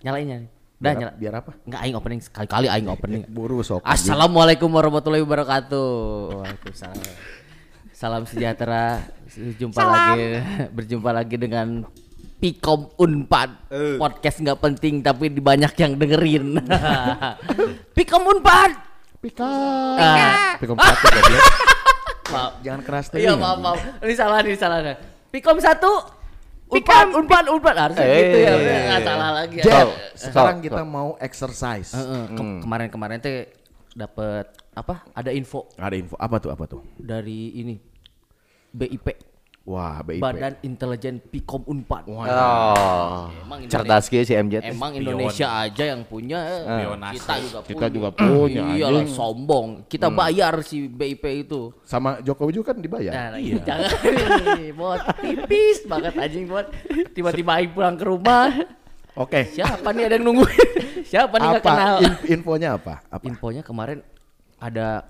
Nyalain nyalain. Dah Biar, nyala. biar apa? Enggak aing opening sekali-kali aing opening. Buru sok. Assalamualaikum warahmatullahi wabarakatuh. Waalaikumsalam. Salam sejahtera. Jumpa lagi berjumpa lagi dengan Pikom Unpad podcast nggak penting tapi di banyak yang dengerin. Pikom Unpad. Pika. Ah. Pika satu goblok. Maaf. Jangan keras tuh. Iya maaf maaf. Ini salah ini salah. Pikom satu. Unpad Unpad Unpad harusnya Eh, gitu ya. eh, Udah eh, nggak eh. salah lagi. ya. Sok, sekarang kita mau exercise. Heeh, ke- Kemarin-kemarin teh dapat apa? Ada info Ada info apa tuh apa tuh? dari ini BIP Wah, BIP. Badan Intelijen Pikom Unpad. Oh, Emang cerdas si MJ. Emang Indonesia aja yang punya, kita juga punya. Kita juga punya, Iyalah anjing. sombong. Kita bayar si BIP itu. Sama Jokowi juga kan dibayar. Nah, iya. jangan bot tipis banget anjing bot. Tiba-tiba Aing pulang ke rumah. Oke. Siapa nih ada yang nungguin? Siapa nih Apa kenal? in- infonya apa? Apa? Infonya kemarin ada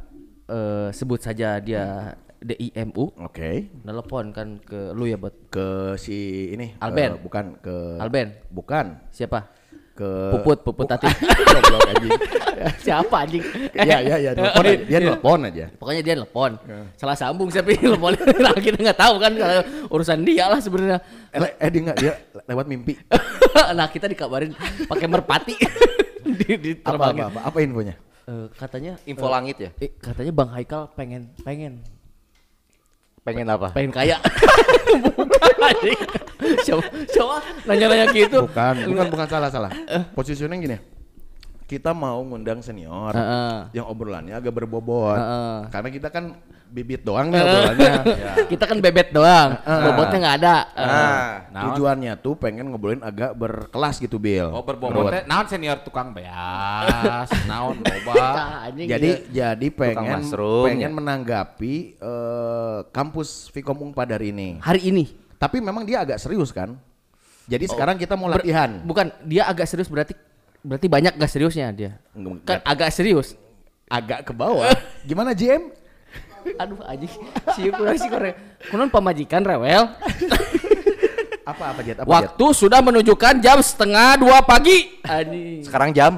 eh, sebut saja dia DIMU Oke. nelpon kan ke lu ya bot Ke si ini Alben. eh, bukan ke Alben Bukan siapa ke Puput Puput tati Goblok anjing. siapa anjing Ya ya ya, telepon aja. dia telepon aja. pokoknya dia nelpon salah sambung siapa yang nelpon nah, kita nggak tahu kan kalau urusan dia lah sebenarnya Eh, eh dia enggak dia le- lewat mimpi. nah kita dikabarin pakai merpati di, di Apa terbangin. apa apa, apa infonya? Eh, katanya Info langit ya. eh, katanya Bang Haikal pengen pengen Pengen apa? pengen kaya bukan siapa siapa nanya-nanya gitu Bukan, bukan bukan salah salah. Posisinya gini. Kita mau ngundang senior Heeh. yang obrolannya agak berbobot. Heeh. Karena kita kan bibit doang nih obrolannya. Ya. kita kan bebet doang bobotnya nggak ada Nah, Naon? tujuannya tuh pengen ngobrolin agak berkelas gitu, Bill. Oh berbobot teh naon senior tukang beas, naon anjing Jadi gitu. jadi pengen pengen ya. menanggapi eh, kampus Vkom Unpad hari ini. hari ini Tapi memang dia agak serius kan? Jadi Oh. sekarang kita mau Ber- latihan. bukan dia agak serius berarti berarti banyak gak seriusnya dia Enggak- kan agak serius agak ke bawah. Gimana JM? aduh anjing sih kurang sih kurang kunon pamajikan rewel Apa apa Jet? Apa Jet? waktu sudah menunjukkan jam setengah dua pagi anjing Sekarang jam.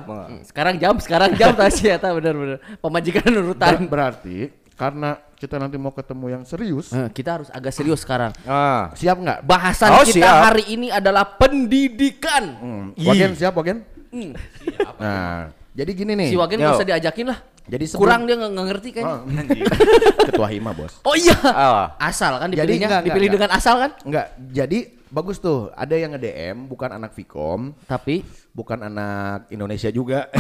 sekarang jam sekarang jam tadi ya bener bener pemajikan urutan Ber- berarti karena kita nanti mau ketemu yang serius, Eh, kita harus agak serius sekarang Ah. siap nggak? bahasan Oh, kita siap. hari ini adalah pendidikan Hmm. Wagen siap Wagen? Nah, jadi gini nih. si Wagen Yo. gak usah diajakin lah Jadi sebelum- kurang dia nggak ngerti kayaknya Oh, Ketua Hima bos. oh iya Ah. asal kan Jadi dipilihnya enggak, enggak, dipilih enggak. dengan asal kan Enggak, jadi bagus tuh. Ada yang nge-DM bukan anak Vkom, tapi bukan anak Indonesia juga.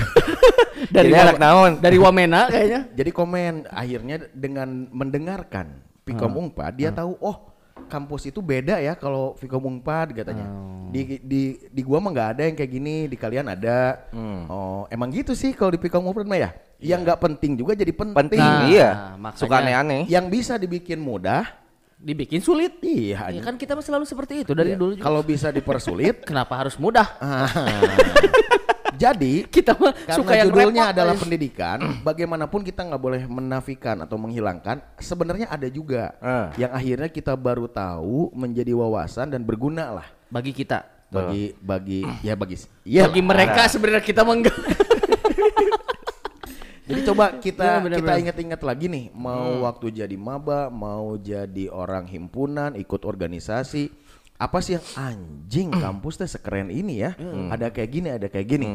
dari Jadi anak naon? dari Wamena kayaknya jadi komen akhirnya dengan mendengarkan Vkom Unpad dia tahu oh kampus itu beda ya kalau Vkom Unpad katanya. Di di di gua mah nggak ada yang kayak gini, di kalian ada. Oh, emang gitu sih kalau di Vkom Unpad mah ya. Yang nggak penting juga jadi penting. Penting Nah, iya. makanya- Suka aneh-aneh. Yang bisa dibikin mudah, dibikin sulit iya. ya kan kita mah selalu seperti itu dari dulu juga. Kalau bisa dipersulit, kenapa harus mudah ah, jadi kita mah Karena suka yang judulnya repot adalah aja. pendidikan, bagaimanapun kita nggak boleh menafikan atau menghilangkan. Sebenarnya ada juga Ah. yang akhirnya kita baru tahu menjadi wawasan dan berguna lah bagi kita bagi bagi ya bagi iya bagi lah. mereka sebenarnya kita mah enggak Jadi coba kita Iya, benar, kita ingat-ingat lagi nih, mau waktu jadi maba, mau jadi orang himpunan, ikut organisasi, apa sih yang anjing kampus teh sekeren ini ya? Ada kayak gini, ada kayak gini.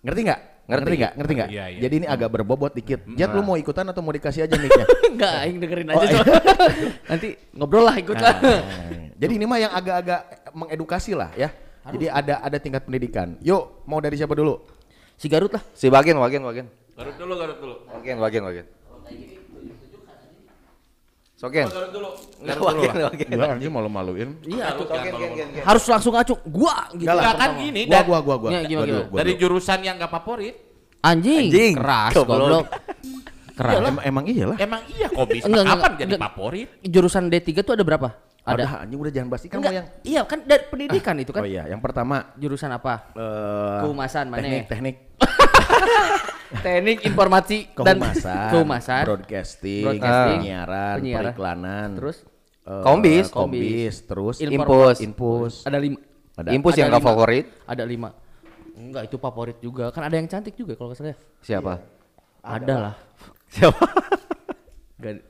Ngerti nggak? Ngerti nggak? Ngerti nggak? Iya, iya. Jadi ini agak berbobot dikit. Jet lu mau ikutan atau mau dikasih aja mic-nya? enggak aing dengerin Oh, aja iya. soalnya. nanti ngobrol lah ikut lah Nah, Jadi ini mah yang agak-agak mengedukasi lah ya. Jadi ada ada tingkat pendidikan. Yuk, mau dari siapa dulu? si Garut lah Si Bagen, Bagen, Bagen. Garut dulu, Garut dulu. Bagen, Bagen, Bagen. Dulu. Enggak, dulu lah. Gua anjing malu-maluin. iya Gen. harus langsung acung gua gitu Enggak lah. Enggak kan gini, Gua gua gua gua. Ya, gua dari jurusan yang gak favorit, anjing, Anjing. keras Goblok. keras Em- emang iyalah. emang iya kok bisa Enggak, enggak, kapan jadi enggak. favorit? jurusan D3 tuh ada berapa ada Ada anjing udah jangan bahas ikan enggak yang iya kan dari pendidikan itu kan Oh iya, yang pertama jurusan apa eh Kehumasan, mana teknik teknik teknik informasi dan kehumasan, kehumasan broadcasting, Broadcasting, penyiaran, penyiaran. periklanan, Terus? eh, Kombis. kombis, terus Impus. impus, ada lima ada Impus Ada yang gak lima. favorit. ada lima Enggak, itu favorit juga. Kan ada yang cantik juga kalau nggak salah. ya. Siapa? Ada lah. Siapa?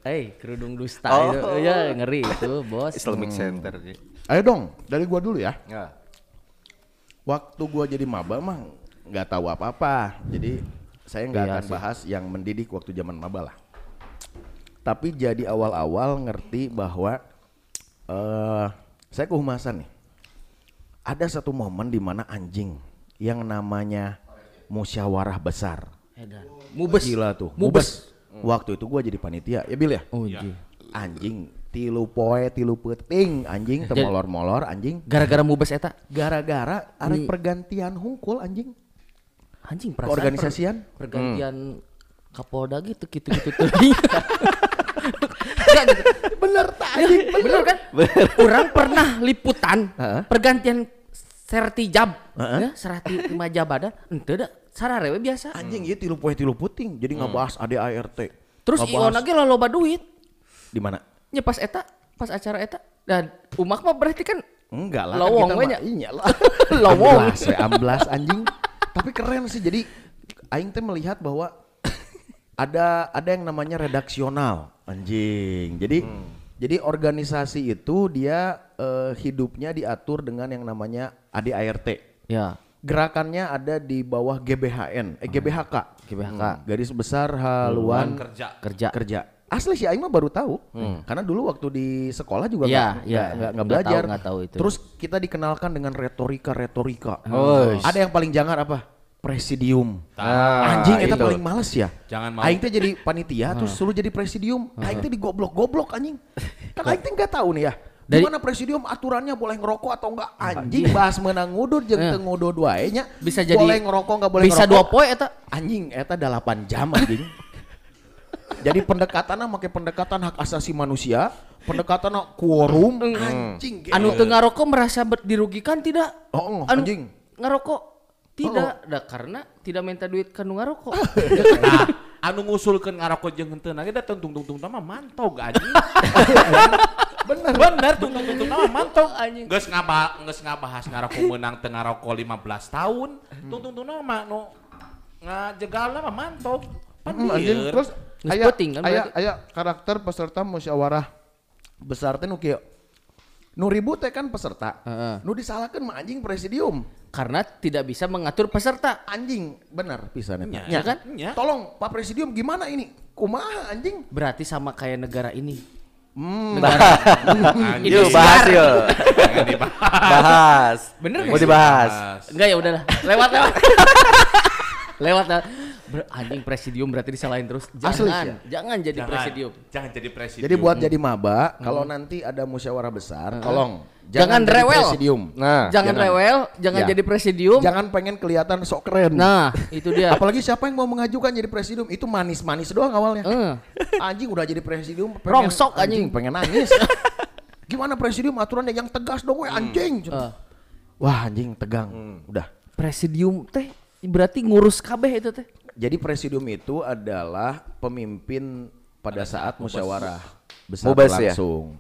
Eh kerudung dusta Oh. itu. Ya ngeri itu, Bos. Islamic Center. Ji. Ayo dong, dari gua dulu ya. Ya. Waktu gua jadi maba mah nggak tahu apa-apa. Jadi saya nggak Iya akan sih. bahas yang mendidik waktu zaman maba lah. Tapi jadi awal-awal ngerti bahwa eh saya kehumasan nih. Ada satu momen di mana anjing yang namanya musyawarah besar. Edan. Mubes. Gila tuh. Mubes. Waktu itu gua jadi panitia. Ya Bil ya? Oh, iya. Anjing tilu poe tilu peting anjing temolor-molor anjing Gara-gara mubes eta gara-gara arek pergantian hungkul anjing anjing perasaan Keorganisasian? per- pergantian Kapolda gitu gitu gitu tuh. Enggak gitu. bener tak anjing Bener kan? Orang pernah liputan Heeh. pergantian sertijab Heeh. ya, serati lima jabatan ente da sararewe biasa. anjing ieu tilu poe tilu puting jadi ngebahas ADART Terus ieu lagi lah loba duit. di mana Nya pas eta, pas acara eta dan umak mah berarti kan enggak lah Lowong kan kita nya. mah iya lah Lowong. amblas amblas anjing tapi keren sih jadi aing teh melihat bahwa ada ada yang namanya redaksional anjing jadi jadi organisasi itu dia eh, hidupnya diatur dengan yang namanya ADART Ya, gerakannya ada di bawah GBHN eh GBHK GBHK. garis besar haluan kerja. kerja. kerja asli sih Aing mah baru tahu. Karena dulu waktu di sekolah juga nggak nggak- nggak nggak Nggak belajar. tahu, tahu itu. terus kita dikenalkan dengan retorika retorika Oh, ada yang paling jangan apa? Presidium. Ah, anjing itu. paling males ya. Jangan mau. Aing teh jadi panitia terus suruh jadi presidium. Aing teh digoblok-goblok anjing. Kan Aing teh nggak tahu nih ya Dari- Gimana presidium aturannya boleh ngerokok atau enggak anjing bahas menang ngudut jeung Eh. teu ngudut wae nya. Bisa jadi boleh ngerokok enggak boleh Bisa ngerokok. dua poe eta. anjing eta 8 jam anjing jadi pendekatannya pakai pendekatan hak asasi manusia pendekatannya quorum anjing Anu gelo. teu ngarokok merasa dirugikan tidak? Oh, anu anjing. ngarokok tidak, dah karena tidak minta duit kanu ngarokok. Nah, anu ngusulkeun ngarokok jeung henteu lagi da tung tung tung tung mah mantog anjing. bener Bener tung tung tung tung mah mantog Anjing. Geus ngaba geus ngabahas ngarokok menang teu ngarokok 15 tahun. Tung tung tung mah nu ngajegalna mah mantog. Pan Hmm, anjing terus aya kan aya karakter peserta musyawarah besar teh nu kieu nu ribut teh kan peserta Heeh. nu disalahkan mah anjing presidium karena tidak bisa mengatur peserta. anjing bener pisan eta Nya, Nya. kan? nya. tolong pak presidium gimana ini kumaha anjing Berarti sama kayak negara ini. hmm, Anjing. Yuk bahas yuk. Jangan dibahas. Bahas. Bener Mau dibahas. Enggak ya udahlah. Lewat lewat. lewat lah. Ber- anjing presidium berarti disalahin terus. Jangan, Asli ya? jangan jadi Jangan, presidium. Jangan jadi presidium. jadi buat jadi maba kalau nanti ada musyawarah besar tolong Jangan jadi rewel. presidium Nah, jangan, rewel, jangan Ya. jadi presidium. jangan pengen kelihatan sok keren Nah, itu dia. apalagi siapa yang mau mengajukan jadi presidium itu manis-manis doang awalnya Eh. anjing udah jadi presidium pengen, Rongsok, anjing. pengen nangis gimana presidium aturannya yang tegas dong we anjing Eh. wah anjing tegang udah Presidium teh berarti ngurus kabeh itu teh. Jadi presidium itu adalah pemimpin pada saat musyawarah besar Mubes ya? berlangsung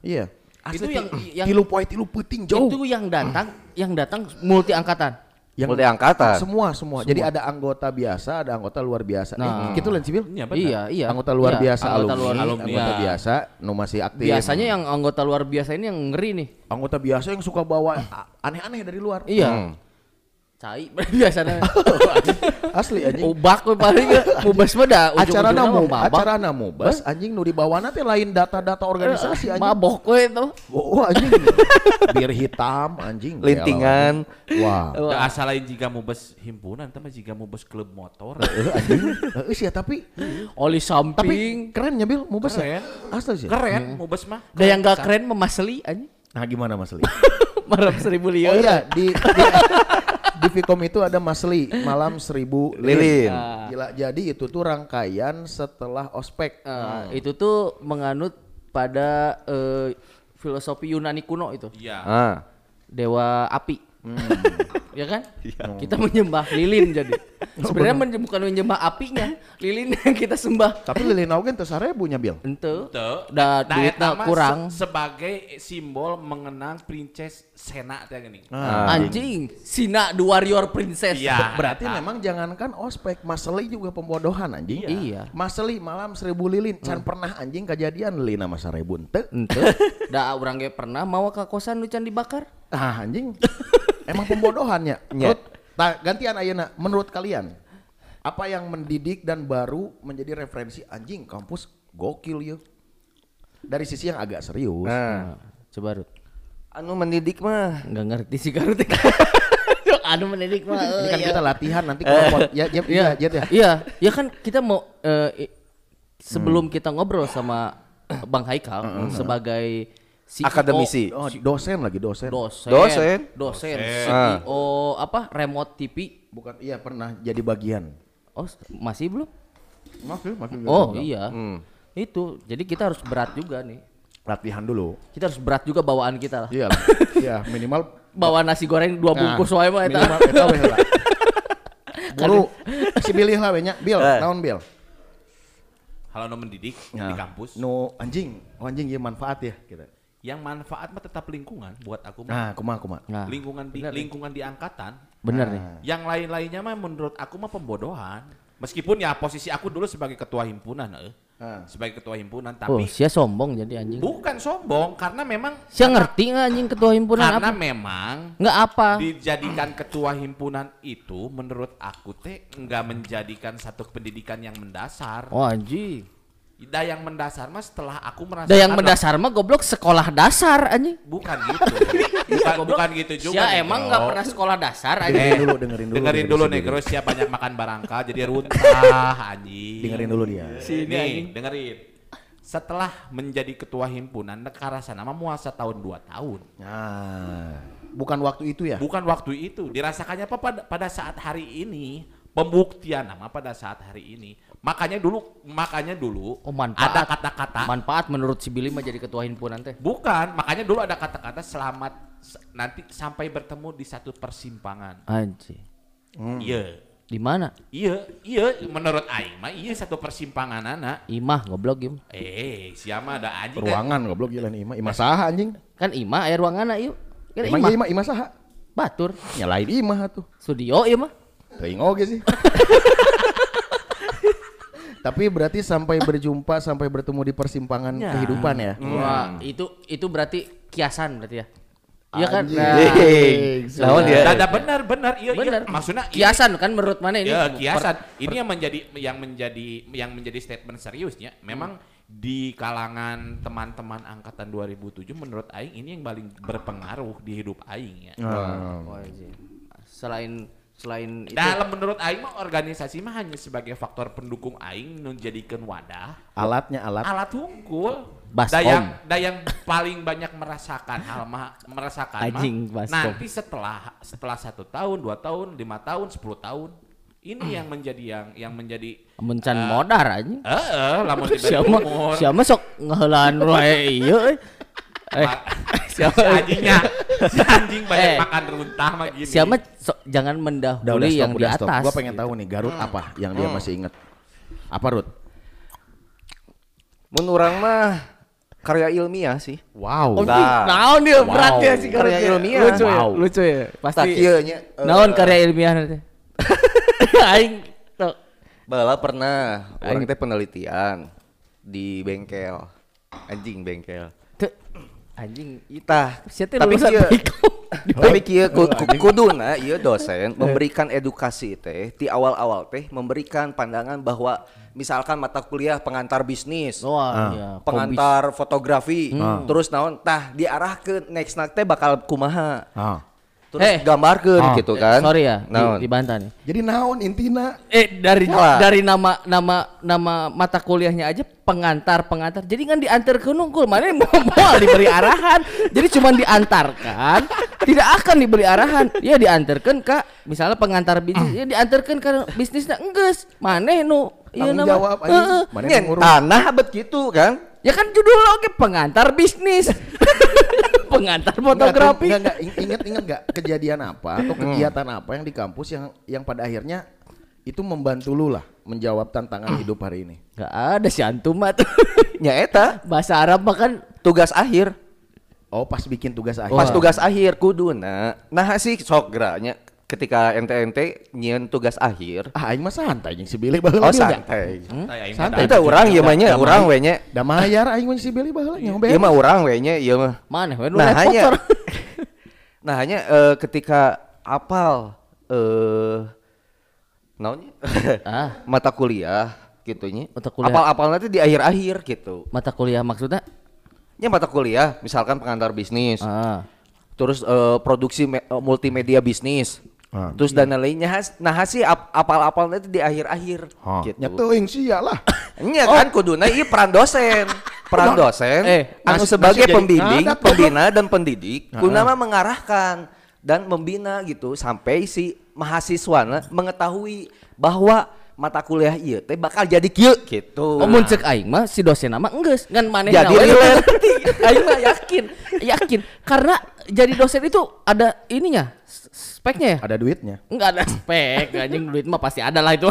iya Asli Itu yang- yang- tilu poe tilu puting jauh Itu yang datang, yang datang multi angkatan. yang Multi angkatan. semua, semua jadi ada anggota biasa ada anggota luar biasa Nah. eh, gitu lah Iya, benar. Iya, iya. anggota luar Iya, biasa anggota alumni, luar alumni. anggota Iya. biasa nu masih aktif Biasanya yang anggota luar biasa ini yang ngeri nih. anggota biasa yang suka bawa aneh-aneh dari luar Iya. Cai biasanya. asli anjing Ubak we paling mubes mah dah acara mah mabak. acara namu bas anjing nu dibawana teh lain data-data organisasi anjing Mabok we itu. oh anjing bir hitam anjing Lintingan. wah Da asal lain jika mubes himpunan, tapi jika mubes klub motor. Eh, anjing eh sih tapi Oli tapi samping. keren ya Bil mubes Keren. ya asli sih Keren mubes mah. Da yang gak keren memasli anjing. nah gimana Mas Li Marap seribu oh liur. iya di di, di Vicom itu ada Masli malam seribu Lilin. Gila, jadi itu tuh rangkaian setelah ospek. Eh, itu tuh menganut pada eh, filosofi Yunani kuno itu. Iya. Ah. Dewa api. ya kan? Kita menyembah lilin jadi. Sebenarnya menye- bukan menyembah apinya, lilin yang kita sembah. Tapi lilin oge teu sarebunya bil. Ente. Tuh. Da Nah, duitna kurang. se- sebagai simbol mengenang Princess Sena teh gini. Ah. Anjing, Sina the warrior princess. Iya. Berarti eta. memang jangankan ospek, Maseli juga pembodohan anjing. Iya. Maseli malam seribu lilin, can pernah anjing kejadian lilin sama seribu ente. Ente. Da urang ge pernah mau ke kosan nu can dibakar. Ah anjing. Emang pembodohannya. Nya. Rut, nah, gantian ayeuna menurut kalian apa yang mendidik dan baru menjadi referensi anjing kampus gokil yuk. Dari sisi yang agak serius. Nah, Coba Rut. Anu mendidik mah Enggak ngerti sih Garut. Anu mendidik mah. Ini kan eh, kita latihan nanti kalau mau ya ya Iya, ya, ya. Iya, ya kan kita mau eh, i- sebelum kita ngobrol sama Bang Haikal sebagai CEO, akademisi. Oh, dosen lagi dosen. dosen, Dosen. dosen, Ah. CEO apa remote TV. Bukan iya pernah jadi bagian. Oh, masih belum? Masih, masih. Oh, iya. Hmm. Itu. Jadi kita harus berat juga nih. Latihan dulu. Kita harus berat juga bawaan kita lah. Iya. Iya, minimal Bawa nasi goreng dua Nah, bungkus wae mah eta. minimal eta lah. Buru, si bilih lah we nya. Bil, Eh. naon bil? Kalau nu mendidik Nah, di kampus, Nu anjing, oh anjing ieu manfaat ya kita. yang manfaat mah tetap lingkungan buat aku mah. Nah, kumaha kumaha. Nah, lingkungan di bener nih. lingkungan di angkatan. bener nih. Yang lain-lainnya mah menurut aku mah pembodohan. Meskipun ya posisi aku dulu sebagai ketua himpunan, eh. Ah. sebagai ketua himpunan, Oh, tapi sia sombong jadi anjing. bukan sombong karena memang Sia ngerti nggak anjing ketua himpunan karena apa? memang Nggak apa. dijadikan ketua himpunan itu menurut aku teh nggak menjadikan satu pendidikan yang mendasar. Oh anjing. Da yang mendasar mah setelah aku merasa Da yang mendasar mah goblok sekolah dasar anjing. bukan gitu. bukan, bukan gitu juga. Negro. emang nggak pernah sekolah dasar Dengerin anjing. dulu, dengerin dulu. dengerin dulu negro Billy. siap banyak makan barangka jadi runtah anjing. Dengerin dulu dia. Sini dengerin. Setelah menjadi ketua himpunan negara sana mah muasa tahun 2 tahun. Nah, bukan waktu itu ya? Bukan waktu itu. Dirasakannya apa pada, pada saat hari ini? Pembuktian nama pada saat hari ini. Makanya dulu, makanya dulu Oh manfaat. ada kata-kata. Manfaat menurut si Billy mah jadi ketua himpunan teh. Bukan, makanya dulu ada kata-kata selamat nanti sampai bertemu di satu persimpangan. Anjing. Iya. Di mana? Iya, iya menurut aing mah iya satu persimpangan anak. Imah goblok Gim. Eh, siapa ada anjing kan? Ruangan goblok gila nih Ima. Ima saha anjing? Kan Imah air ruangan yuk. Kan Imah. iya Ima, Ima saha? Batur. Nyalain Ima tuh. Studio ieu mah. Teuing oge sih. Tapi berarti sampai berjumpa sampai bertemu di persimpangan Ya. kehidupan ya. Wah, itu itu berarti kiasan berarti ya. Iya kan? Nah, Hei, naon dia? Ada benar benar iya iya. Maksudnya ini- kiasan kan menurut mana ini? Ya, Per- kiasan. ini yang menjadi yang menjadi yang menjadi statement seriusnya. Memang di kalangan teman-teman angkatan 2007 menurut aing ini yang paling berpengaruh di hidup aing ya. Anjing. Selain selain itu Dalam menurut aing mah organisasi mah hanya sebagai faktor pendukung aing menjadikan wadah Alatnya alat. alat hunkul. Baskom. Da yang, da yang paling banyak merasakan hal mah merasakan mah Anjing, baskom. nanti setelah setelah satu tahun, dua tahun, lima tahun, sepuluh tahun ini yang menjadi yang yang menjadi mencan modar anjing. Eh, eh, lamun Siapa siapa sok ngeheulaan wae ieu euy. Eh, Ma- siapa si anjing banyak Eh, makan runtah mah gini. siapa sok jangan Udah, mendahului udah stop, yang di udah stop. atas. Gua pengen tahu nih Garut apa yang dia masih inget. Apa Rut? Mun urang mah karya ilmiah sih. Wow. Oh, Nah. naon dia Wow. berat ya si Karya karya ilmiah. Lucu ya, Wow. lucu ya. Tak Pasti. kieu nya. eh, Naon karya ilmiah nanti? Aing tuh. Bala pernah orang teh penelitian di bengkel. Anjing bengkel. Anjing Siapa tapi Pikom? tapi ku- kuduna ieu dosen memberikan edukasi teh di awal-awal teh memberikan pandangan bahwa misalkan mata kuliah pengantar bisnis, iya. pengantar fotografi, terus naon tah diarah ke next teh bakal kumaha. Ah. Terus Eh. gambarkeun Ah. gitu Eh, kan. sorry ya, Naon? di, dibantah nih. Jadi naon intina? Eh dari Salah. dari nama nama nama mata kuliahnya aja pengantar pengantar. Jadi kan diantar ke nungkul, mana mau mau diberi arahan. Jadi cuma diantarkan, tidak akan diberi arahan. Ya diantarkan kak, misalnya pengantar bisnis, ya diantarkan ke bisnisnya enggeus. Mana nu? Iya nama. jawab anjing. Mana tanah bet gitu kan. Ya kan judul oke pengantar bisnis. pengantar fotografi. Enggak, enggak, ing- inget inget enggak kejadian apa atau kegiatan apa yang di kampus yang yang pada akhirnya itu membantu lu lah menjawab tantangan hidup hari ini. Gak ada si antum mah tuh. Nya eta Bahasa Arab mah kan tugas akhir. Oh, pas bikin tugas akhir. Pas tugas akhir kuduna. Nah sih sok geranya ketika ente-ente nyieun tugas akhir. Ah, aing mah santai jeung si Billy baheula. Oh santai. Aing Santai. Itu urang ieu mah nya, urang we nya. Da mayar aing mah si Billy baheula nya Ieu mah urang we nya, ieu mah. mana we Nah repot hanya. Nah hanya eh, ketika apal eh naonnya? Ah. mata kuliah gitu nya. Mata kuliah. Apal-apal nanti di akhir-akhir gitu. Mata kuliah maksudnya? Nya mata kuliah misalkan pengantar bisnis. Ah. terus eh, produksi me- eh, multimedia bisnis Ah. terus dan lainnya has nah sih ap apal-apal nanti di akhir-akhir Oh, gitu. Nya teuing sia lah. Nya kan kuduna ieu peran dosen. Peran dosen Eh, anu nasi- sebagai nasi jadi pembimbing ngadat, pembina dan pendidik kuna mah mengarahkan dan membina gitu. Sampai si mahasiswa mengetahui bahwa mata kuliah ieu teh bakal jadi kieu gitu. Oh, mun ceuk aing mah si dosen mah enggeus. Ngan maneh Jadi relate. ngerti. aing mah yakin, yakin. Karena jadi dosen itu ada ininya s- speknya ya? Ada duitnya. Enggak ada spek, anjing duit mah pasti ada lah itu.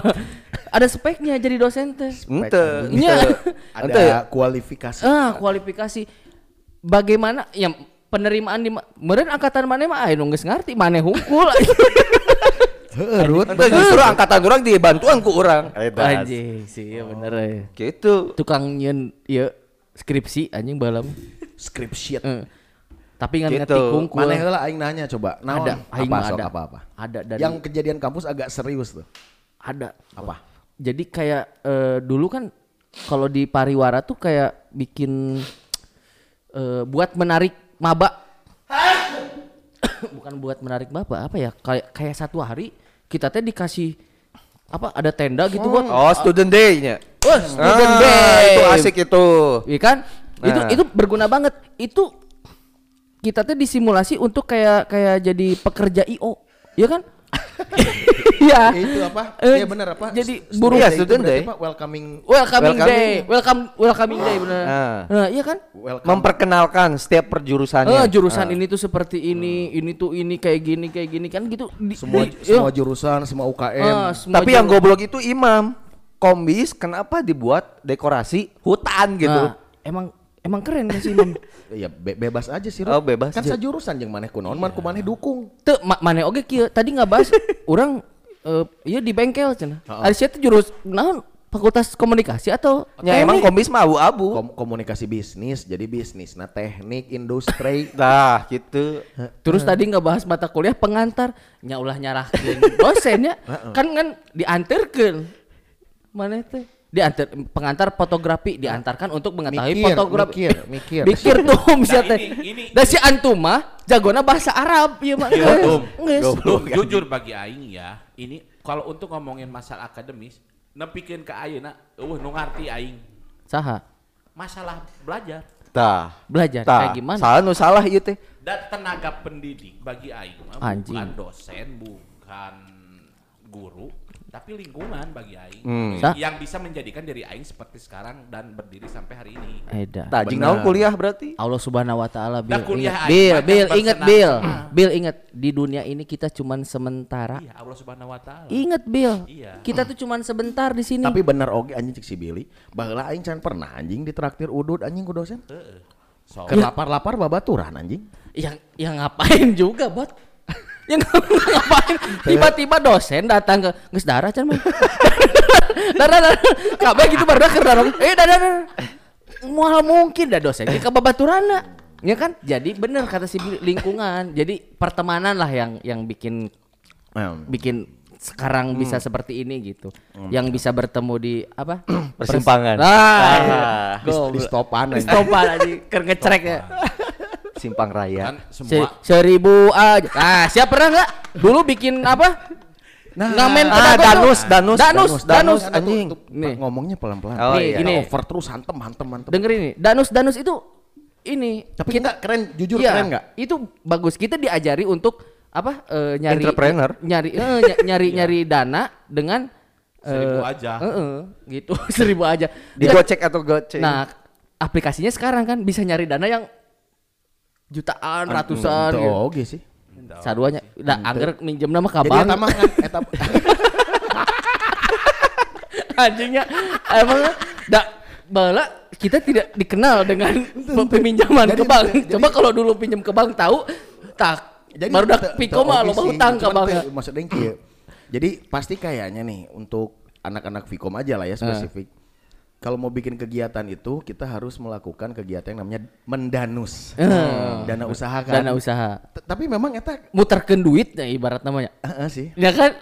ada speknya jadi dosen teh. ente Nya. Ada kualifikasi. Ah, kualifikasi bagaimana ya penerimaan di meureun angkatan maneh mah aya nu geus ngarti maneh hungkul. Heeh, Rut. Ente justru angkatan orang dibantuan ku orang Anjing sih, iya bener ya. gitu Tukang nyeun ieu skripsi anjing balam. Script shit. Tapi ngan Gitu. ngetik hungkul. Mana heula aing nanya coba. Naon? Ada, aing apa ada. apa-apa? Ada dari Yang kejadian kampus agak serius tuh. ada. Apa? Jadi kayak eh, dulu kan kalau di pariwara tuh kayak bikin eh, buat menarik maba. Bukan buat menarik maba, apa ya? Kayak kayak satu hari kita teh dikasih apa ada tenda gitu buat oh student day-nya Wah, student Ah, day. itu asik itu Iya kan? Itu Nah. itu berguna banget. Itu kita tuh disimulasi untuk kayak kayak jadi pekerja IO. Iya kan? Iya. itu apa? Eh, Iya benar apa? jadi buruh. Iya, itu student day. apa? Welcoming Welcoming, Welcoming. day, welcome welcoming day benar. Ah. Nah, iya kan? welcome. memperkenalkan setiap perjurusannya Eh, jurusan ini tuh seperti ini, ini tuh ini kayak gini kayak gini kan gitu. Di- semua di- semua iya. jurusan, semua UKM. Ah, semua tapi yang goblok itu imam kombis kenapa dibuat dekorasi hutan gitu Nah, emang emang keren kan sih, Mam. Ya be- bebas aja sih. Oh, bebas. Kan sajurusan jeung maneh kunaon, man ku maneh dukung. Teu ma mana oge kieu tadi nggak bahas orang eh iya di bengkel cenah. Ari sia teh jurus naon fakultas komunikasi atau ya emang teknik? kombis mah abu-abu Kom- komunikasi bisnis, jadi bisnis. Nah, teknik, industri. dah gitu Terus tadi nggak bahas mata kuliah pengantar, nya ulah nyarahkeun dosennya. kan kan diantarkeun. Mana teh? Diantar pengantar fotografi diantarkan untuk mengetahui Mikir, fotografi. mikir, mikir. Mikir tuh misalnya Nah, ini- Da si antum mah jagona bahasa Arab ieu mah. Iya, jujur bagi aing ya, ini kalau untuk ngomongin masalah akademis, nepikeun ke ayeuna, eueuh nu ngarti aing. Saha? Masalah belajar dah Belajar Tah, kayak gimana? salah nu salah ieu teh dan tenaga pendidik bagi aing mah bukan dosen, bukan guru, tapi lingkungan bagi aing. Hmm. Sa- Yang bisa menjadikan diri aing seperti sekarang dan berdiri sampai hari ini. Eda. Benar. naon kuliah berarti Allah Subhanahu wa taala Bill. Dah kuliah Ingat, banyak Bill, ingat Bill. bersenang-senang. Bill ingat di dunia ini kita cuman sementara. Iya, Allah Subhanahu wa taala. Ingat Bill. Iya. Kita tuh cuman sebentar di sini. Tapi bener oge anjing cek si Billy. Baheula aing can pernah anjing ditraktir udud anjing ku dosen. So, Keur lapar-lapar babaturan anjing. yang yang ngapain juga, Bot? Yang ngapain? Tiba-tiba dosen datang ke geus darah can mah. Darah darah. Kabeh gitu baru keur darah. Eh darah darah. Mual mungkin dah dosen ke babaturana. Ya kan? Jadi bener kata si lingkungan. Jadi pertemanan lah yang yang bikin bikin sekarang bisa seperti ini gitu. Yang bisa bertemu di apa? Persimpangan. Ah, di, di stopan Di stopan aja, ker ngecrek ya. Simpang raya kan Se- seribu aja. Ah, siapa pernah nggak? Dulu bikin apa? Nah, Ngamen ah, danus, danus, danus, danus, tuh- anjing. Nih. ngomongnya pelan-pelan. Oh, Nih, iya. gini. Over terus hantem hantem hantem. Dengerin ini. Danus, danus itu ini. Tapi kita keren, jujur Iya, keren nggak? Itu bagus. Kita diajari untuk apa? eh, nyari Entrepreneur. Nyari ny- nyari nyari dana dengan eh, Seribu aja. eh, eh, gitu, seribu aja. digocek atau gocek Nah, aplikasinya sekarang kan bisa nyari dana yang jutaan ratusan gitu. oke sih. Saduanya udah angger minjem nama Jadi kabang. eta mah kan eta anjingnya emang dak bala kita tidak dikenal dengan pe- peminjaman ke bank. Coba kalau dulu pinjam ke bank tahu tak baru dak piko mah lo hutang ke bank. Maksudnya. Jadi pasti kayaknya nih untuk anak-anak Vkom aja lah ya spesifik. Kalau mau bikin kegiatan itu kita harus melakukan kegiatan yang namanya mendanus. Dana usaha kan. Dana usaha. T- Tapi memang eta Muterkeun duit ya ibarat namanya. Heeh sih. Ya kan?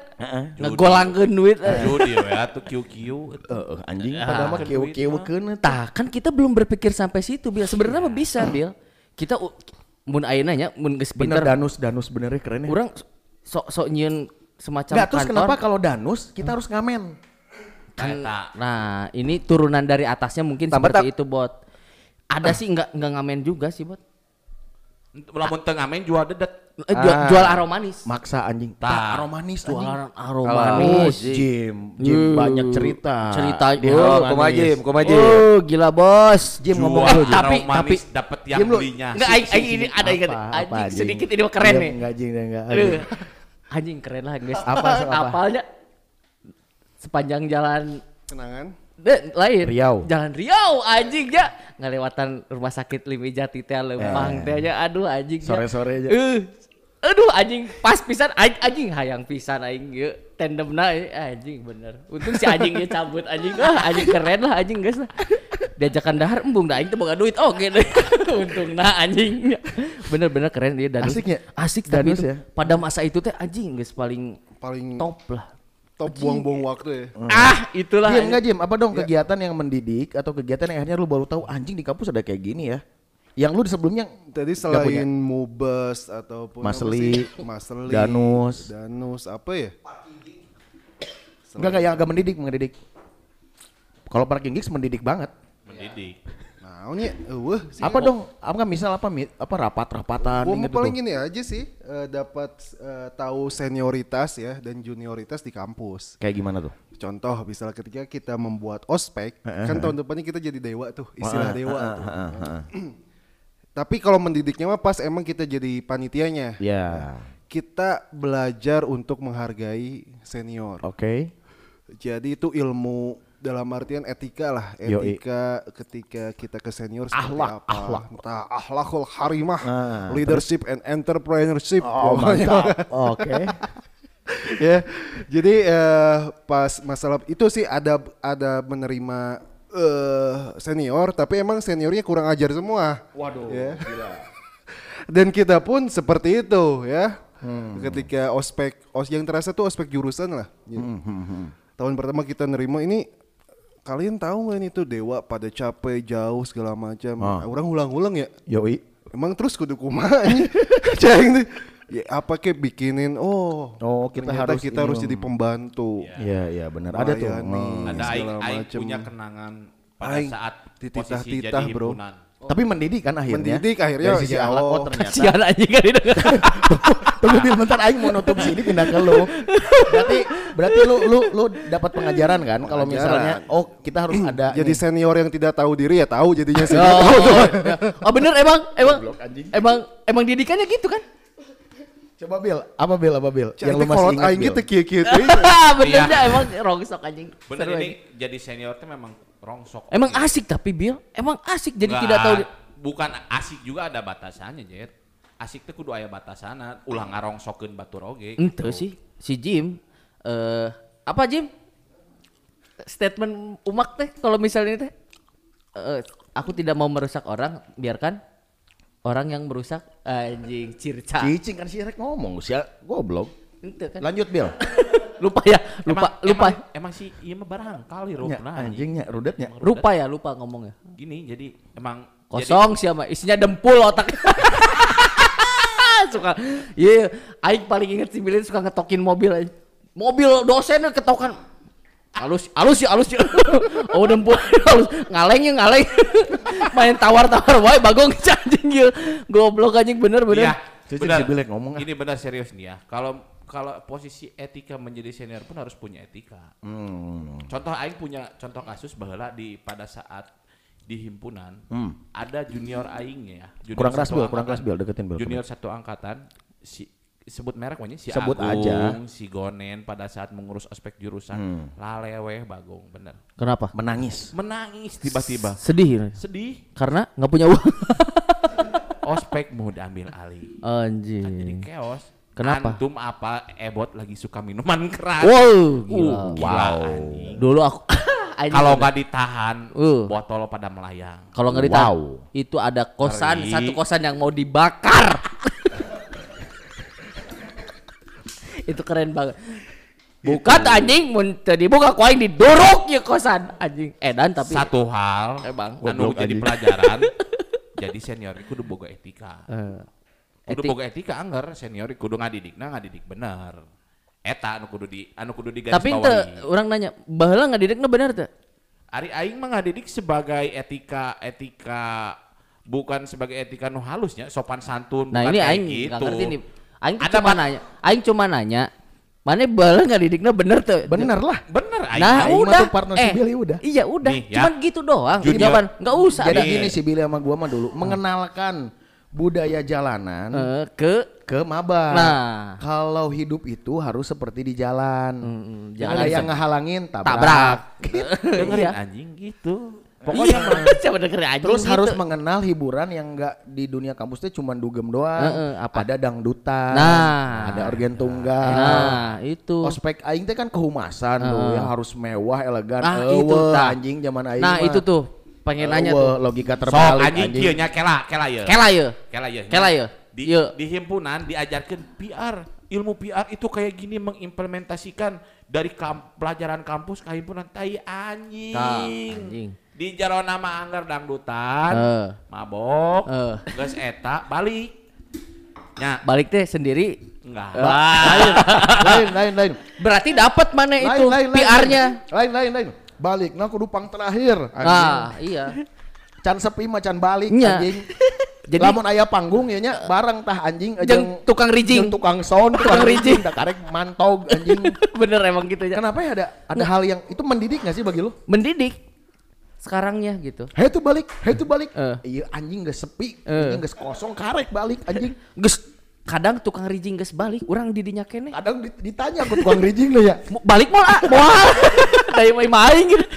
Ngegolangkeun duit. eh. Judi ya tuh QQ. Heeh, anjing Ah, pada mah kieu-kieukeun Tah, kan kita belum berpikir sampai situ, Bil. Sebenarnya mah bisa, Bil. Kita mun ayeuna nya mun geus Bener danus danus benernya keren ya. urang sok sok nyieun semacam Nggak, terus kantor. kenapa kalau danus kita harus ngamen? Eta. Nah, ini turunan dari atasnya mungkin Tambah seperti itu, Bot. Ada sih nggak nggak ngamen juga sih, Bot. Lamun teu ngamen jual dedet. Eh, jual, Ah. jual aromanis. Maksa anjing. Tak aromanis anjing. Jualan Oh, aromanis. Jim, Jim Uh, banyak cerita. cerita. Di Oh, kumaha Jim, kumaha Jim. Oh, gila, Bos. Jim ngomong Jual dulu, Jim. Tapi- aromanis tapi- dapat yang Jim, lu- belinya. Enggak, aing, aing ini ada ingat anjing sedikit ini keren Jim, nih. Enggak jing, enggak. Aduh. Anjing keren lah, guys. Apa? Apalnya sepanjang jalan Kenangan. Eh, lain. Riau. Jalan Riau anjing ya. Ngelewatan rumah sakit Limi Jati teh Lempang teh aja. Aduh anjing. ya. Sore-sore aja. Eh. aduh anjing pas pisan anjing, anjing hayang pisan aing ge tandemna eh, anjing bener. Untung si anjingnya cabut anjing. Ah anjing keren lah anjing guys lah. Diajakan dahar embung da aing teh boga duit oke deh. Untungna anjing. Bener-bener keren dia danus. Asik ya? Asik itu, ya? pada masa itu teh anjing guys paling Paling top lah. Top buang-buang waktu ya. Ah, itulah. Jim, enggak Jim, apa Ya. dong kegiatan yang mendidik atau kegiatan yang akhirnya lu baru tahu anjing di kampus ada kayak gini ya? Yang lu di sebelumnya Tadi selain Mubes ataupun sih? Maseli, Danus. Danus apa ya? enggak enggak yang agak mendidik, mendidik. Kalau parking gigs mendidik banget. Mendidik. Naonnya? Eueuh sih. Apa dong? Apa misal apa apa rapat-rapatan Gua mah gitu paling gini aja sih, eh, dapat eh, tahu senioritas ya dan junioritas di kampus. Kayak gimana tuh? Contoh, misalnya ketika kita membuat ospek, kan tahun depannya kita jadi dewa tuh, istilah dewa tuh. Tapi kalau mendidiknya mah pas emang kita jadi panitianya. Ya. Kita belajar untuk menghargai senior. Oke. Jadi itu ilmu dalam artian etika lah, Yoi. etika ketika kita ke senior Akhlak, apa. akhlak. Entah akhlakul harimah, Nah, leadership and entrepreneurship. Oh, mantap. Oke. ya. Jadi eh, pas masalah itu sih ada ada menerima eh senior tapi emang seniornya kurang ajar semua. Waduh. Ya. Dan kita pun seperti itu ya. Ketika ospek os yang terasa tuh ospek jurusan lah. Jadi, Tahun pertama kita nerima ini kalian tahu nggak ini tuh dewa pada capek jauh segala macam. Ah. Orang ulang-ulang ya. Yoi. Emang terus kudu kumaha? Ceng tuh. Ya apa kek bikinin oh. Oh, kita harus kita ini harus jadi pembantu. Iya, iya benar. Ada tuh. Oh. Ada aing, aing punya kenangan pada Aing saat posisi jadi bro. himpunan. Tapi mendidik kan akhirnya. Mendidik akhirnya, Dari sisi ya oh Allah. ternyata. Kasihan anjing kan. Tunggu Bil, bentar aing mau nutup sini pindah ke lu. Berarti berarti lu lu lu dapat pengajaran kan kalau misalnya oh kita harus ada Jadi nih. senior yang tidak tahu diri ya tahu jadinya Oh, senior. oh, bener emang emang emang emang didikannya gitu kan? Coba Bil, apa Bil, apa Bil? Yang lu masih ingat aing Bil. gitu kieu-kieu teh. bener Iya. ya emang rongsok anjing. Bener Seru ini jadi senior tuh memang rongsok. Emang asik tapi Bill, emang asik jadi Nggak, tidak tahu bukan asik juga ada batasannya, Jet. Asik tuh kudu aya batasanna, ulah ngarongsokeun batur oge. Ente gitu. sih si Jim eh apa Jim? Statement umak teh kalau misalnya teh eh, aku tidak mau merusak orang, biarkan orang yang merusak anjing circa. Cicing kan si Rek ngomong, si goblok. Ente kan. Lanjut Bil. lupa ya, lupa emang, lupa. Emang, emang sih iya mah barangkali Ya, rupna anjingnya, rudetnya. Lupa ya, lupa ngomongnya. Gini jadi emang Kosong siapa? Isinya dempul otak. suka. Iya, aing paling inget si Bilin suka ngetokin mobil aja. Mobil dosennya ketokan. Halus, halus ya, halus ya. oh dempul, halus. Ngaleng ya, ngaleng. Main tawar-tawar, wae bagong anjing ya. Goblok anjing bener-bener. Iya, Cicing benar. si ngomong. Ini benar serius nih ya. Kalau kalau posisi etika menjadi senior pun harus punya etika. Hmm. Contoh aing punya contoh kasus bahwa di pada saat di himpunan ada junior aing ya. Junior Kurang keras Bil, kurang keras Bil, deketin Bil. Junior satu angkatan si sebut merek pokoknya si Sebut Agung, aja. si Gonen pada saat mengurus ospek jurusan Hmm. laleweh bagong bener Kenapa? Menangis. menangis tiba-tiba Sedih. sedih Karena nggak punya uang. ospek mau diambil alih Anjing. jadi chaos Kenapa? antum apa ebot lagi suka minuman keras Wow, gila. Uh, gila, anjing. Dulu aku. kalau nggak ditahan Uh. botol pada melayang kalau nggak ditahan, Wow. itu ada kosan, Ngeri. satu kosan yang mau dibakar. itu keren banget. Bukan anjing mun teu dibuka ku aing ya kosan anjing. Edan tapi satu hal Emang. anu Goblok, jadi anjing. pelajaran jadi senior itu kudu boga etika eh, kudu etik- boga etika anggar senior kudu ngadidikna ngadidik bener eta anu kudu di anu kudu digaris tapi ente orang nanya, baheula ngadidikna bener teu? Ari aing mah ngadidik sebagai etika etika bukan sebagai etika nu halusnya sopan santun Nah bukan ini aing nggak gitu. ngerti nih. Aing tuh Ada cuma nanya, aing cuma nanya, mana baheula ngadidikna bener tuh? Bener lah. bener aing Nah Aing mah udah, tuh partner si Billy udah. Iya udah, Nih, ya. cuman gitu doang. Junior. Nggak usah. Jadi ada. gini si Billy sama gua mah dulu mengenalkan budaya jalanan Eh, ke ke maba. Nah. kalau hidup itu harus seperti di jalan. Mm, Jangan jangan ada yang ngehalangin tabrak. tabrak. dengerin Iya. anjing gitu Pokoknya pokoknya coba dengerin aja. Terus gitu. harus mengenal hiburan yang enggak di dunia kampus itu cuma dugem doang. Heeh, apa? Ada dangdutan, Nah. ada organ tunggal. Nah, itu. Ospek aing teh kan kehumasan tuh, ya harus mewah, elegan. Ah, Eueuh, itu, anjing zaman aing. Nah, mah. itu tuh pengen nanya tuh. logika sok terbalik anjing kieu nya kela kela ye Kela ya. kela ye Kela ye. di, Ye. di himpunan diajarkan PR ilmu PR itu kayak gini mengimplementasikan dari kam- pelajaran kampus ke himpunan tai anjing. Tah, anjing. di jero nama anggar dangdutan Eh. mabok Eh. geus eta balik nya Balik teh sendiri. enggak lain, lain, lain, lain. Berarti dapat mana Lain, itu lain, lain, PR-nya. Lain, lain, lain. Balik, nah kudu pang terakhir. Anjing. Ah, iya. Can sepi mah can balik Nya. anjing. Jadi- lamun aya panggung ya nya bareng tah anjing Jeung tukang rijing. tukang sound, Tukang rijing. da karek mantog anjing. Bener emang gitu ya. Kenapa ya ada ada hal yang itu mendidik gak sih bagi lu? Mendidik sekarangnya gitu. Hei tuh balik, hei tuh balik. Eh. Iya anjing gak sepi, Eh. anjing gak kosong karek balik anjing. Geus kadang tukang rijing geus balik, urang didinya kene. Kadang dit- ditanya ke tukang rijing lo ya. Balik mau ah, mau ah. Dari main-main gitu.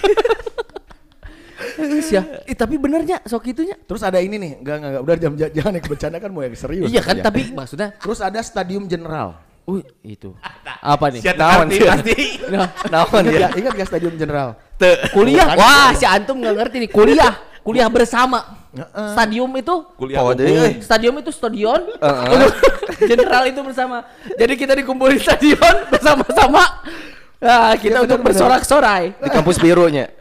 Geus ya. Eh, tapi benernya sok itunya. Terus ada ini nih, enggak enggak, enggak. udah jam jangan yang bercanda kan mau yang serius. Iya kan ya. tapi maksudnya Terus ada stadium general. Uh, itu. Apa nih? Siap Naon, siap. pasti Nah, Naon gak, ingat gak stadium general? kuliah. Bukan. Wah, si antum nggak ngerti nih. Kuliah. Kuliah bersama. Stadium itu kuliah Oh, deh. Stadium itu stadion. Heeh. General itu bersama. Jadi kita dikumpulin stadion bersama-sama. Nah, kita Iya, untuk bersorak-sorai. Di kampus birunya.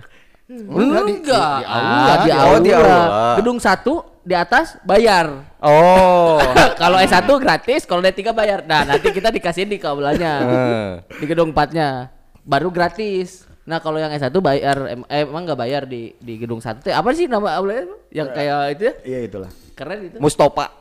Enggak, di- di- di aula, Ah, di di aula. aula. di aula. Gedung satu di atas bayar. Oh. kalau S1 gratis, kalau D3 bayar. Nah, nanti kita dikasihin di kaulanya. Eh. di gedung 4-nya. Baru gratis. Nah, kalau yang S1 bayar em- eh, emang nggak bayar di di gedung 1 teh. Apa sih nama aulanya? Yang kayak itu ya? Iya itulah. Keren itu. Mustopa.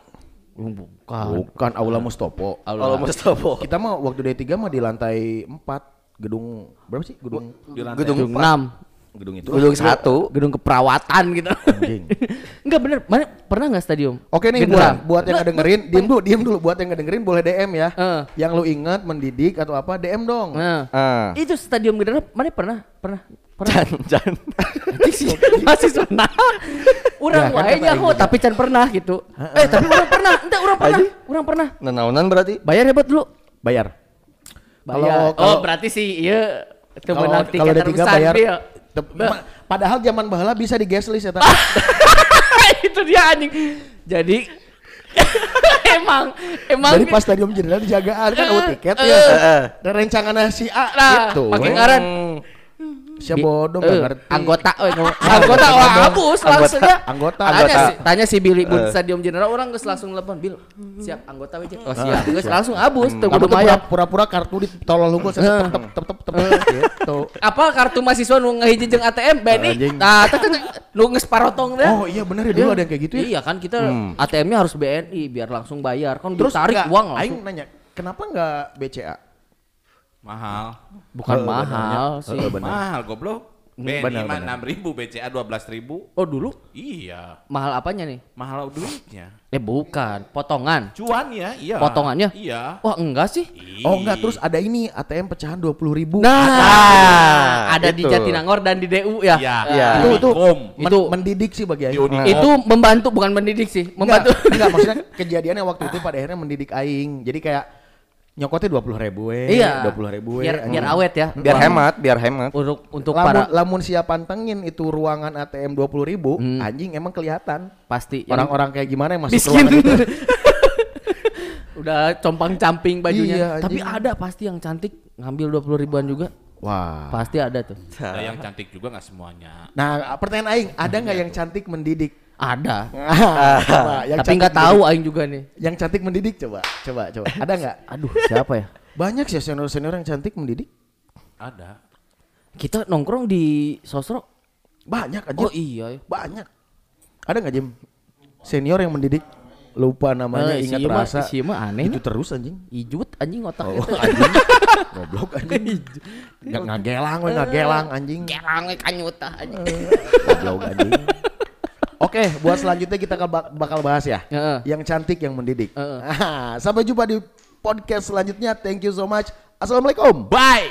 Bukan. Bukan Aula Mustopo. Kalau Mustopo. Kita mah waktu D3 mah di lantai 4 gedung berapa sih? Gedung Gedung Gedung 6. Gedung itu. Gedung satu. Gedung keperawatan gitu. Anjing. Enggak bener. Mana pernah nggak stadium? Oke nih buat buat yang ngedengerin, diem dulu, diem dulu buat yang ngedengerin boleh DM ya. Yang lu ingat mendidik atau apa DM dong. Nah, Ah. itu stadium general mana pernah? Pernah. Pernah. Jan, Jan. Anjing sih, masih nah. Urang Ya, kan wae tapi can pernah gitu. Eh, tapi urang pernah. Ente urang pernah. Aji? Urang pernah. Nenaunan berarti? Bayar ya buat dulu. Bayar. Bayar. Oh, berarti sih iya itu Kalau menang kalau tiket D3 terusan bayar. Padahal zaman baheula bisa di guest list ya. Itu dia anjing. Jadi emang emang Jadi pas stadium general dijagaan kan oh tiket eh. ya. Heeh. Dan rencangan si A nah, gitu. pakai ngaran Siapa bodoh Eh, gak ngerti. anggota ngomong- anggota wah abus langsung ya Anggota. tanya Anggota. si, tanya si Billy Bun Stadium General orang geus langsung telepon Bil siap anggota we Cek." oh siap. geus langsung abus tuh Kamu kudu pura- pura-pura kartu ditolol lu saya tep tep tep tep tep gitu. apa kartu mahasiswa nu ngahiji jeung ATM BNI Anjing. nah teh nu geus parotong teh Oh iya bener ya dulu ada yang kayak gitu ya. iya kan kita ATM-nya harus BNI biar langsung bayar. Kan ditarik uang Aing langsung nanya, kenapa enggak BCA? Mahal bukan Eh, mahal benernya. sih bener. mahal goblok BNI benar, mah benar. enam ribu, BCA dua belas ribu. Oh dulu Iya, mahal apanya nih? mahal duitnya. Eh bukan, potongan. Cuannya, iya. Potongannya? Iya. Wah enggak sih. Oh enggak, terus ada ini ATM pecahan 20 ribu. Nah, ada di itu. Jatinangor dan di DU ya. Iya. Iya. itu itu men- Itu- mendidik sih bagi Di Aing. Unikom. Itu membantu bukan mendidik sih, membantu. Enggak, enggak maksudnya kejadiannya waktu itu pada akhirnya mendidik Aing. Jadi kayak nyokotnya dua puluh ribu we, iya. dua puluh ribu we. Biar, biar awet ya. Biar Uang. hemat, biar hemat. Untuk untuk lamun, para lamun siap pantengin itu ruangan ATM dua puluh ribu, Hmm. anjing emang kelihatan pasti orang-orang kayak gimana yang masuk miskin. ruangan itu. Udah compang-camping bajunya. Iya, Tapi anjing. ada pasti yang cantik ngambil 20 ribuan juga. Wah. Pasti ada tuh. Ada yang cantik juga nggak semuanya. Nah, pertanyaan Aing, ada nggak yang cantik mendidik? Ada. coba, yang Tapi nggak tahu aing juga nih. Yang cantik mendidik coba, coba, coba. Ada nggak? Aduh, siapa ya? Banyak sih senior-senior yang cantik mendidik. Ada. Kita nongkrong di Sosro. Banyak aja. Oh iya ya. Banyak. Ada nggak Jim? Senior yang mendidik lupa namanya Eh, si ingat Ima- rasa. si Ima aneh Itu terus anjing. Ijut anjing otak Oh, itu. anjing. Goblok anjing. Nggak ngagelang we ngagelang anjing. Gerang kanyuta anjing. Goblok anjing. Oke, buat selanjutnya kita bakal- bakal bahas ya. Yang cantik yang mendidik. Heeh. Ah, Sampai jumpa di podcast selanjutnya. Thank you so much. Assalamualaikum. Bye.